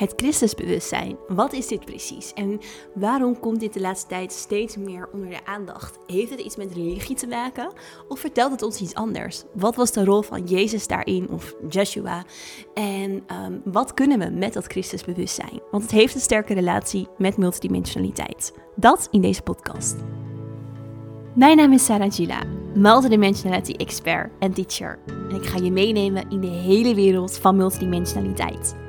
Het Christusbewustzijn, wat is dit precies? En waarom komt dit de laatste tijd steeds meer onder de aandacht? Heeft het iets met religie te maken? Of vertelt het ons iets anders? Wat was de rol van Jezus daarin, of Joshua? En ehm, wat kunnen we met dat Christusbewustzijn? Want het heeft een sterke relatie met multidimensionaliteit. Dat in deze podcast. Mijn naam is Sarah Gila, multidimensionality expert en teacher. En ik ga je meenemen in de hele wereld van multidimensionaliteit.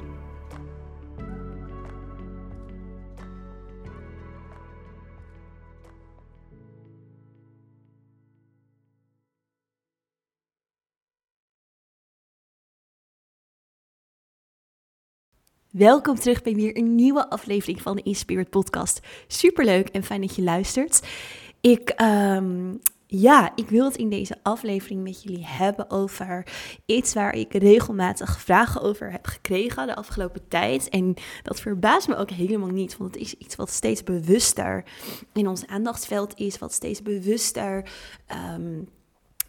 Welkom terug bij weer een nieuwe aflevering van de Inspirit Podcast. Superleuk en fijn dat je luistert. Ik, um, ja, ik wil het in deze aflevering met jullie hebben over iets waar ik regelmatig vragen over heb gekregen de afgelopen tijd. En dat verbaast me ook helemaal niet, want het is iets wat steeds bewuster in ons aandachtsveld is, wat steeds bewuster um,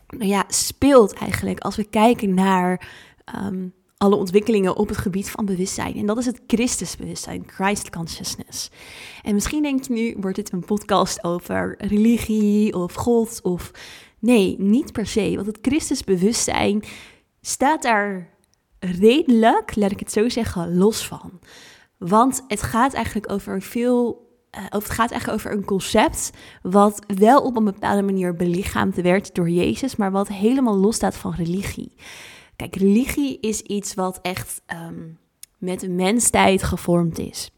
nou ja, speelt eigenlijk als we kijken naar. Um, alle ontwikkelingen op het gebied van bewustzijn. En dat is het Christusbewustzijn, Christ Consciousness. En misschien denk je nu, wordt dit een podcast over religie of God of... Nee, niet per se, want het Christusbewustzijn staat daar redelijk, laat ik het zo zeggen, los van. Want het gaat eigenlijk over veel uh, het gaat eigenlijk over een concept wat wel op een bepaalde manier belichaamd werd door Jezus, maar wat helemaal los staat van religie. Kijk, religie is iets wat echt um, met de mensheid gevormd is.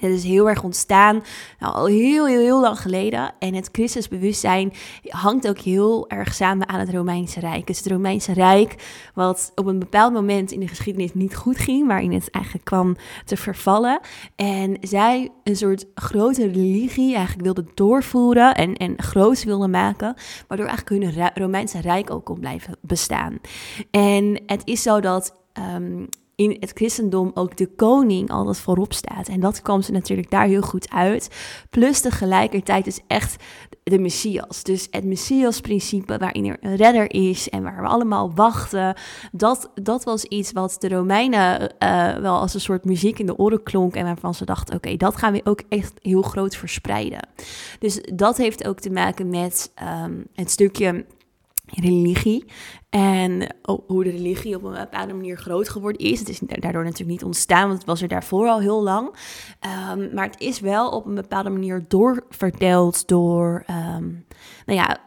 Het is heel erg ontstaan, nou, al heel, heel, heel lang geleden. En het Christusbewustzijn hangt ook heel erg samen aan het Romeinse Rijk. Dus het Romeinse Rijk, wat op een bepaald moment in de geschiedenis niet goed ging, waarin het eigenlijk kwam te vervallen. En zij een soort grote religie eigenlijk wilden doorvoeren en, en groot wilden maken, waardoor eigenlijk hun Romeinse Rijk ook kon blijven bestaan. En het is zo dat um, in het christendom ook de koning altijd voorop staat. En dat kwam ze natuurlijk daar heel goed uit. Plus tegelijkertijd is echt de Messias. Dus het Messias-principe waarin er een redder is en waar we allemaal wachten. Dat, dat was iets wat de Romeinen uh, wel als een soort muziek in de oren klonk. En waarvan ze dachten, oké, dat gaan we ook echt heel groot verspreiden. Dus dat heeft ook te maken met um, het stukje religie. En hoe de religie op een bepaalde manier groot geworden is. Het is daardoor natuurlijk niet ontstaan, want het was er daarvoor al heel lang. Um, maar het is wel op een bepaalde manier doorverteld door, um, nou ja,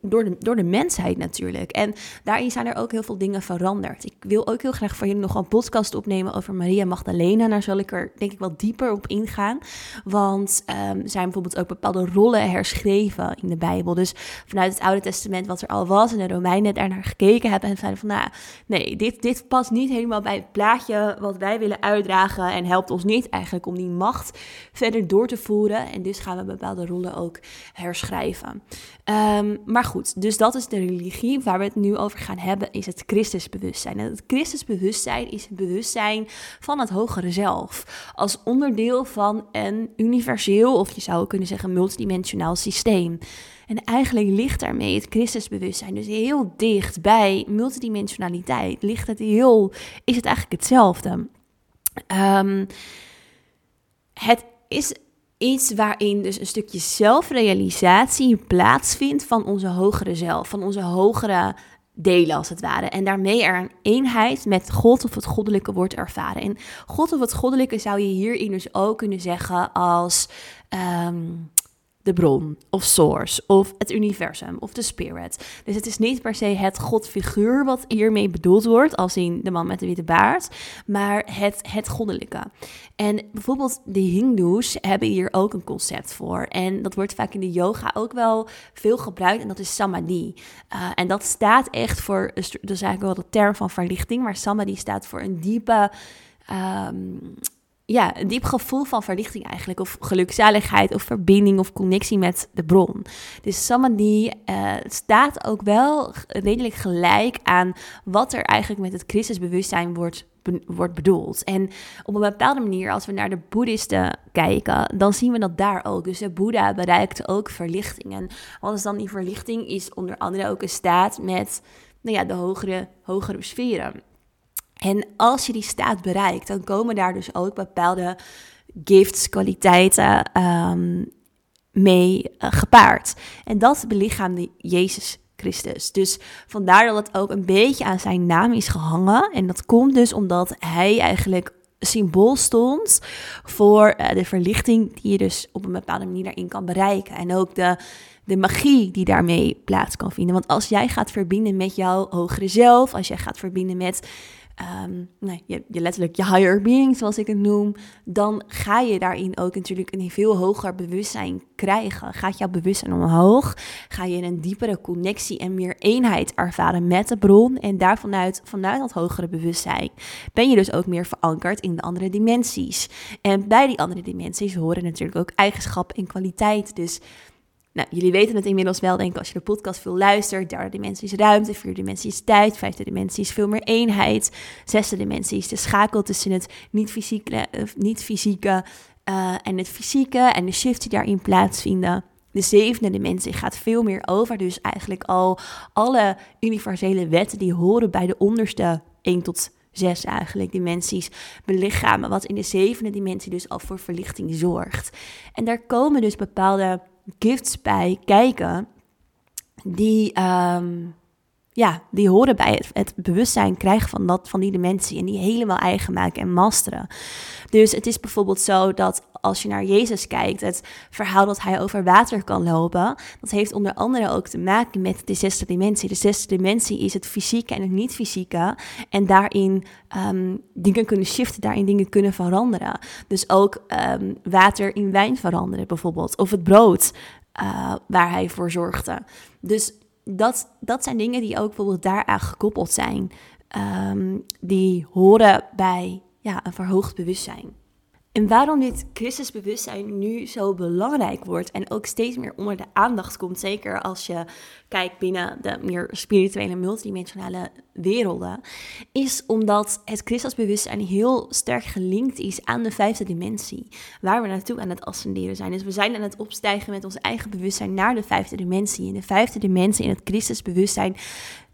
door, de, door de mensheid natuurlijk. En daarin zijn er ook heel veel dingen veranderd. Ik wil ook heel graag voor jullie nog een podcast opnemen over Maria Magdalena. Daar zal ik er denk ik wat dieper op ingaan. Want um, zijn bijvoorbeeld ook bepaalde rollen herschreven in de Bijbel. Dus vanuit het Oude Testament wat er al was en de Romeinen daarnaar gekeken gekeken hebben en zeiden van, nou, nee, dit, dit past niet helemaal bij het plaatje wat wij willen uitdragen en helpt ons niet eigenlijk om die macht verder door te voeren. En dus gaan we bepaalde rollen ook herschrijven. Um, maar goed, dus dat is de religie. Waar we het nu over gaan hebben, is het Christusbewustzijn. En het Christusbewustzijn is het bewustzijn van het hogere zelf. Als onderdeel van een universeel, of je zou kunnen zeggen multidimensionaal systeem. En eigenlijk ligt daarmee het Christusbewustzijn dus heel dicht bij multidimensionaliteit. Ligt het heel, is het eigenlijk hetzelfde. Um, het is iets waarin dus een stukje zelfrealisatie plaatsvindt van onze hogere zelf, van onze hogere delen als het ware. En daarmee er een eenheid met God of het goddelijke wordt ervaren. En God of het goddelijke zou je hierin dus ook kunnen zeggen als um, de bron of source of het universum of de spirit. Dus het is niet per se het godfiguur wat hiermee bedoeld wordt, als in de man met de witte baard, maar het, het goddelijke. En bijvoorbeeld de Hindoes hebben hier ook een concept voor. En dat wordt vaak in de yoga ook wel veel gebruikt en dat is samadhi. Uh, en dat staat echt voor, dus is eigenlijk wel de term van verlichting, maar samadhi staat voor een diepe... Um, ja, een diep gevoel van verlichting eigenlijk. Of gelukzaligheid of verbinding of connectie met de bron. Dus Samadhi uh, staat ook wel redelijk gelijk aan wat er eigenlijk met het Christusbewustzijn wordt wordt bedoeld. En op een bepaalde manier, als we naar de boeddhisten kijken, dan zien we dat daar ook. Dus de Boeddha bereikte ook verlichting. En wat is dan die verlichting? Is onder andere ook een staat met nou ja, de hogere, hogere sferen. En als je die staat bereikt, dan komen daar dus ook bepaalde gifts, kwaliteiten um, mee uh, gepaard. En dat belichaamde Jezus Christus. Dus vandaar dat het ook een beetje aan zijn naam is gehangen. En dat komt dus omdat hij eigenlijk symbool stond voor uh, de verlichting die je dus op een bepaalde manier daarin kan bereiken. En ook de, de magie die daarmee plaats kan vinden. Want als jij gaat verbinden met jouw hogere zelf, als jij gaat verbinden met um, nee, je, je, letterlijk je higher being, zoals ik het noem, dan ga je daarin ook natuurlijk een veel hoger bewustzijn krijgen. Gaat jouw bewustzijn omhoog, ga je een diepere connectie en meer eenheid ervaren met de bron. En daarvanuit, vanuit dat hogere bewustzijn, ben je dus ook meer verankerd in de andere dimensies. En bij die andere dimensies horen natuurlijk ook eigenschappen en kwaliteit. Dus nou, jullie weten het inmiddels wel, denk ik, als je de podcast veel luistert. Derde dimensie is ruimte, vierde dimensie is tijd, vijfde dimensie is veel meer eenheid. Zesde dimensie is de schakel tussen het niet-fysieke niet -fysieke, uh, en het fysieke en de shifts die daarin plaatsvinden. De zevende dimensie gaat veel meer over, dus eigenlijk al alle universele wetten die horen bij de onderste 1 tot 6 eigenlijk dimensies belichamen, wat in de zevende dimensie dus al voor verlichting zorgt. En daar komen dus bepaalde gifts bij kijken die, ehm, ja, die horen bij het, het, bewustzijn krijgen van, dat, van die dimensie en die helemaal eigen maken en masteren. Dus het is bijvoorbeeld zo dat als je naar Jezus kijkt, het verhaal dat hij over water kan lopen, dat heeft onder andere ook te maken met de zesde dimensie. De zesde dimensie is het fysieke en het niet-fysieke. En daarin um, dingen kunnen shiften, daarin dingen kunnen veranderen. Dus ook um, water in wijn veranderen bijvoorbeeld. Of het brood uh, waar hij voor zorgde. Dus dat, dat zijn dingen die ook bijvoorbeeld daaraan gekoppeld zijn. Um, die horen bij ja, een verhoogd bewustzijn. En waarom dit Christusbewustzijn nu zo belangrijk wordt en ook steeds meer onder de aandacht komt, zeker als je kijkt binnen de meer spirituele, multidimensionale werelden, is omdat het Christusbewustzijn heel sterk gelinkt is aan de vijfde dimensie, waar we naartoe aan het ascenderen zijn. Dus we zijn aan het opstijgen met ons eigen bewustzijn naar de vijfde dimensie. In de vijfde dimensie, in het Christusbewustzijn,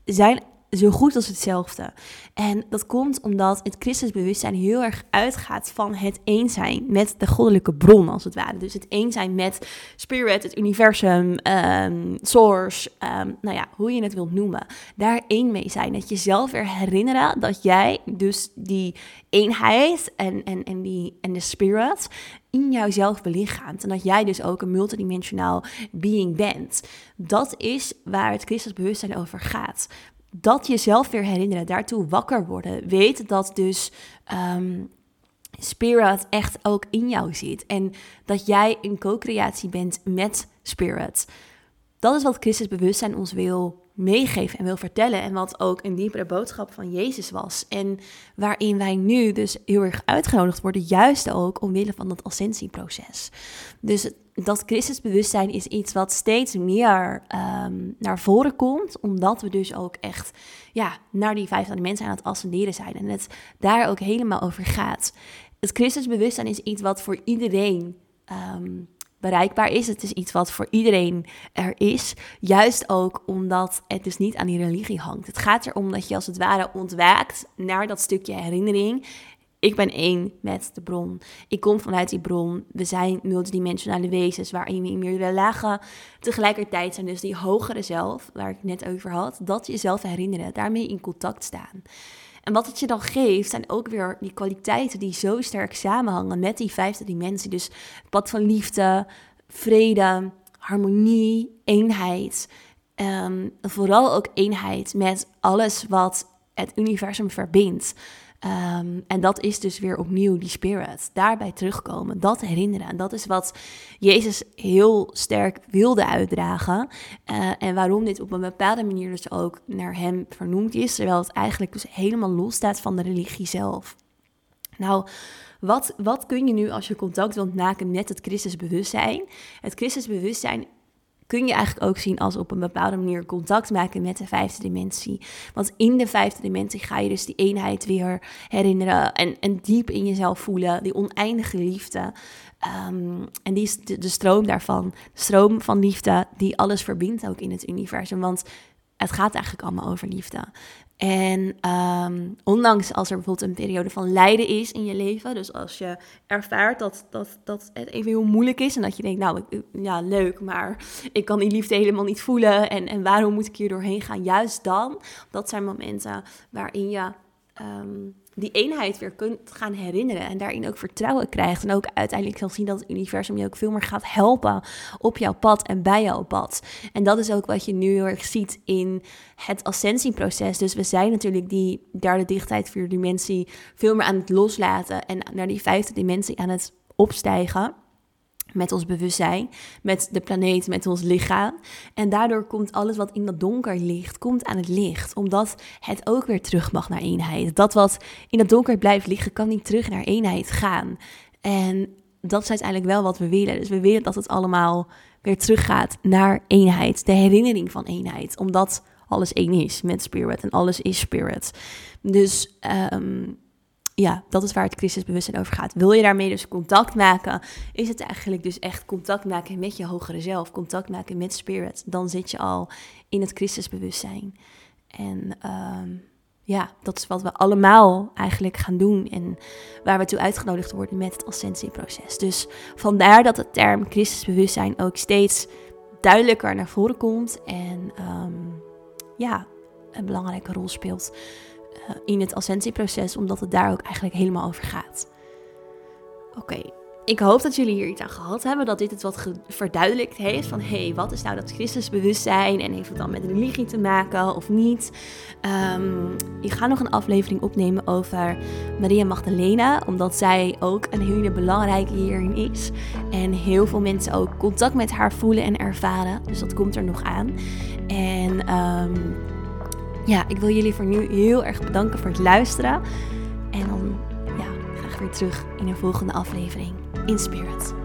zijn zo goed als hetzelfde. En dat komt omdat het christensbewustzijn heel erg uitgaat van het eens zijn met de goddelijke bron, als het ware. Dus het eens zijn met spirit, het universum, um, source, um, nou ja, hoe je het wilt noemen. Daar één mee zijn. Dat je zelf weer herinneren dat jij dus die eenheid en, en, en, die, en de spirit in jouzelf belichaamt. En dat jij dus ook een multidimensionaal being bent. Dat is waar het christensbewustzijn over gaat dat jezelf weer herinneren, daartoe wakker worden. Weet dat dus um, Spirit echt ook in jou zit. En dat jij een co-creatie bent met Spirit. Dat is wat Christus bewustzijn ons wil meegeven en wil vertellen. En wat ook een diepere boodschap van Jezus was. En waarin wij nu dus heel erg uitgenodigd worden, juist ook omwille van dat ascensieproces. Dus dat Christusbewustzijn is iets wat steeds meer um, naar voren komt, omdat we dus ook echt ja, naar die vijf mensen aan het ascenderen zijn en het daar ook helemaal over gaat. Het Christusbewustzijn is iets wat voor iedereen um, bereikbaar is. Het is iets wat voor iedereen er is. Juist ook omdat het dus niet aan die religie hangt. Het gaat erom dat je als het ware ontwaakt naar dat stukje herinnering. Ik ben één met de bron. Ik kom vanuit die bron. We zijn multidimensionale wezens waarin we in meerdere lagen tegelijkertijd zijn. Dus die hogere zelf, waar ik net over had, dat jezelf herinneren, daarmee in contact staan. En wat het je dan geeft, zijn ook weer die kwaliteiten die zo sterk samenhangen met die vijfde dimensie. Dus pad van liefde, vrede, harmonie, eenheid. Um, vooral ook eenheid met alles wat het universum verbindt. Ehm, en dat is dus weer opnieuw die spirit. Daarbij terugkomen, dat herinneren. En dat is wat Jezus heel sterk wilde uitdragen. Uh, en waarom dit op een bepaalde manier dus ook naar hem vernoemd is. Terwijl het eigenlijk dus helemaal los staat van de religie zelf. Nou, wat, wat kun je nu als je contact wilt maken met het Christusbewustzijn? Het Christusbewustzijn kun je eigenlijk ook zien als op een bepaalde manier contact maken met de vijfde dimensie. Want in de vijfde dimensie ga je dus die eenheid weer herinneren en, en diep in jezelf voelen, die oneindige liefde. Ehm, en die is de, stroom daarvan, de stroom van liefde die alles verbindt ook in het universum. Want het gaat eigenlijk allemaal over liefde. En ehm, ondanks als er bijvoorbeeld een periode van lijden is in je leven, dus als je ervaart dat, dat, dat het even heel moeilijk is en dat je denkt, nou ja, leuk, maar ik kan die liefde helemaal niet voelen en, en waarom moet ik hier doorheen gaan? Juist dan, dat zijn momenten waarin je ehm, die eenheid weer kunt gaan herinneren en daarin ook vertrouwen krijgt. En ook uiteindelijk zal zien dat het universum je ook veel meer gaat helpen op jouw pad en bij jouw pad. En dat is ook wat je nu heel erg ziet in het ascensieproces. Dus we zijn natuurlijk die derde dichtheid, vierde dimensie veel meer aan het loslaten en naar die vijfde dimensie aan het opstijgen met ons bewustzijn, met de planeet, met ons lichaam. En daardoor komt alles wat in dat donker ligt, komt aan het licht. Omdat het ook weer terug mag naar eenheid. Dat wat in het donker blijft liggen, kan niet terug naar eenheid gaan. En dat is uiteindelijk wel wat we willen. Dus we willen dat het allemaal weer teruggaat naar eenheid. De herinnering van eenheid. Omdat alles één is met spirit en alles is spirit. Dus um, ja, dat is waar het crisisbewustzijn over gaat. Wil je daarmee dus contact maken, is het eigenlijk dus echt contact maken met je hogere zelf, contact maken met spirit. Dan zit je al in het crisisbewustzijn. En ehm, ja, dat is wat we allemaal eigenlijk gaan doen en waar we toe uitgenodigd worden met het ascensieproces. Dus vandaar dat de term crisisbewustzijn ook steeds duidelijker naar voren komt en ehm, ja, een belangrijke rol speelt. Eh, in het ascensieproces, omdat het daar ook eigenlijk helemaal over gaat. Oké, ik hoop dat jullie hier iets aan gehad hebben, dat dit het wat verduidelijkt heeft van hé, hey, wat is nou dat Christusbewustzijn en heeft het dan met religie te maken of niet? Um, ik ga nog een aflevering opnemen over Maria Magdalena, omdat zij ook een hele belangrijke hierin is en heel veel mensen ook contact met haar voelen en ervaren, dus dat komt er nog aan. En um, ja, ik wil jullie voor nu heel erg bedanken voor het luisteren. En dan ja, graag weer terug in een volgende aflevering in Spirit.